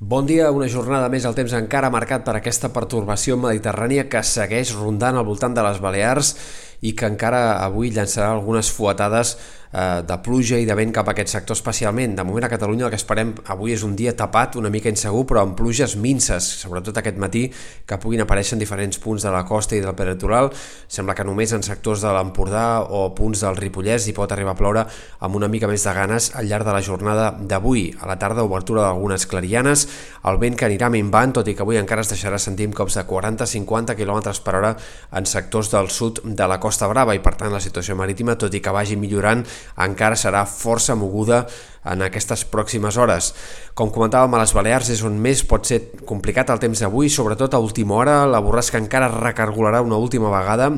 Bon dia, una jornada més al temps encara marcat per aquesta pertorbació mediterrània que segueix rondant al voltant de les Balears i que encara avui llançarà algunes fuetades eh, de pluja i de vent cap a aquest sector especialment. De moment a Catalunya el que esperem avui és un dia tapat, una mica insegur, però amb pluges minces, sobretot aquest matí, que puguin aparèixer en diferents punts de la costa i del peritoral. Sembla que només en sectors de l'Empordà o punts del Ripollès hi pot arribar a ploure amb una mica més de ganes al llarg de la jornada d'avui. A la tarda, obertura d'algunes clarianes, el vent que anirà minvant, tot i que avui encara es deixarà sentir amb cops de 40-50 km per hora en sectors del sud de la costa Brava i per tant la situació marítima, tot i que vagi millorant, encara serà força moguda en aquestes pròximes hores. Com comentàvem, a les Balears és on més pot ser complicat el temps d'avui, sobretot a última hora, la borrasca encara recargolarà una última vegada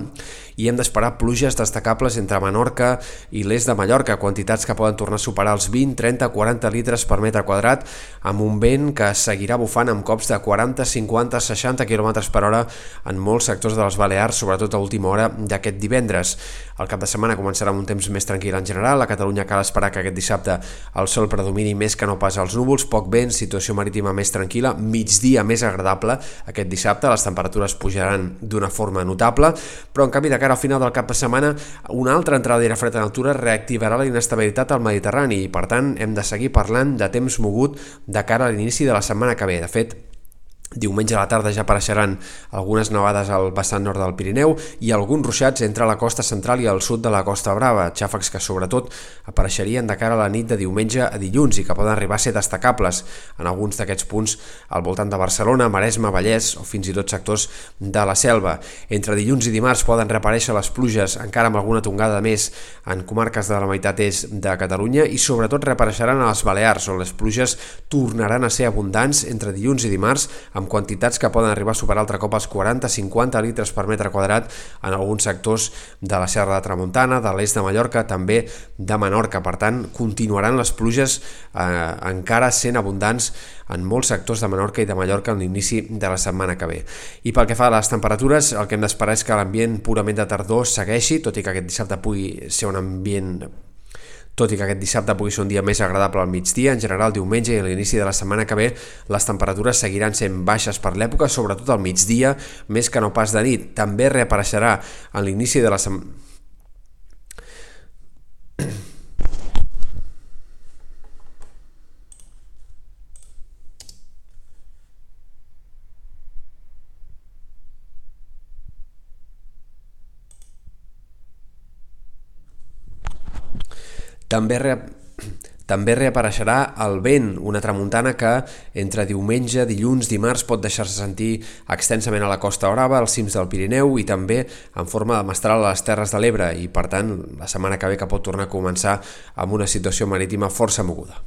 i hem d'esperar pluges destacables entre Menorca i l'est de Mallorca, quantitats que poden tornar a superar els 20, 30, 40 litres per metre quadrat, amb un vent que seguirà bufant amb cops de 40, 50, 60 km per hora en molts sectors de les Balears, sobretot a última hora d'aquest divendres. El cap de setmana començarà un temps més tranquil en general, a Catalunya cal esperar que aquest dissabte el sol predomini més que no pas als núvols, poc vent, situació marítima més tranquil·la, migdia més agradable aquest dissabte, les temperatures pujaran d'una forma notable, però en canvi de cara al final del cap de setmana una altra entrada d'aire fred en altura reactivarà la inestabilitat al Mediterrani i per tant hem de seguir parlant de temps mogut de cara a l'inici de la setmana que ve. De fet, Diumenge a la tarda ja apareixeran algunes nevades al vessant nord del Pirineu i alguns ruixats entre la costa central i el sud de la Costa Brava, xàfecs que sobretot apareixerien de cara a la nit de diumenge a dilluns i que poden arribar a ser destacables en alguns d'aquests punts al voltant de Barcelona, Maresme, Vallès o fins i tot sectors de la selva. Entre dilluns i dimarts poden reaparèixer les pluges encara amb alguna tongada més en comarques de la meitat est de Catalunya i sobretot reapareixeran a les Balears on les pluges tornaran a ser abundants entre dilluns i dimarts amb amb quantitats que poden arribar a superar altre cop els 40-50 litres per metre quadrat en alguns sectors de la Serra de Tramuntana, de l'est de Mallorca, també de Menorca. Per tant, continuaran les pluges eh, encara sent abundants en molts sectors de Menorca i de Mallorca en l'inici de la setmana que ve. I pel que fa a les temperatures, el que hem d'esperar és que l'ambient purament de tardor segueixi, tot i que aquest dissabte pugui ser un ambient tot i que aquest dissabte pugui ser un dia més agradable al migdia, en general diumenge i a l'inici de la setmana que ve les temperatures seguiran sent baixes per l'època, sobretot al migdia, més que no pas de nit. També reapareixerà a l'inici de la setmana També, re... també reapareixerà el vent, una tramuntana que entre diumenge, dilluns, dimarts pot deixar-se sentir extensament a la Costa Brava, als cims del Pirineu i també en forma de mestral a les Terres de l'Ebre i per tant la setmana que ve que pot tornar a començar amb una situació marítima força moguda.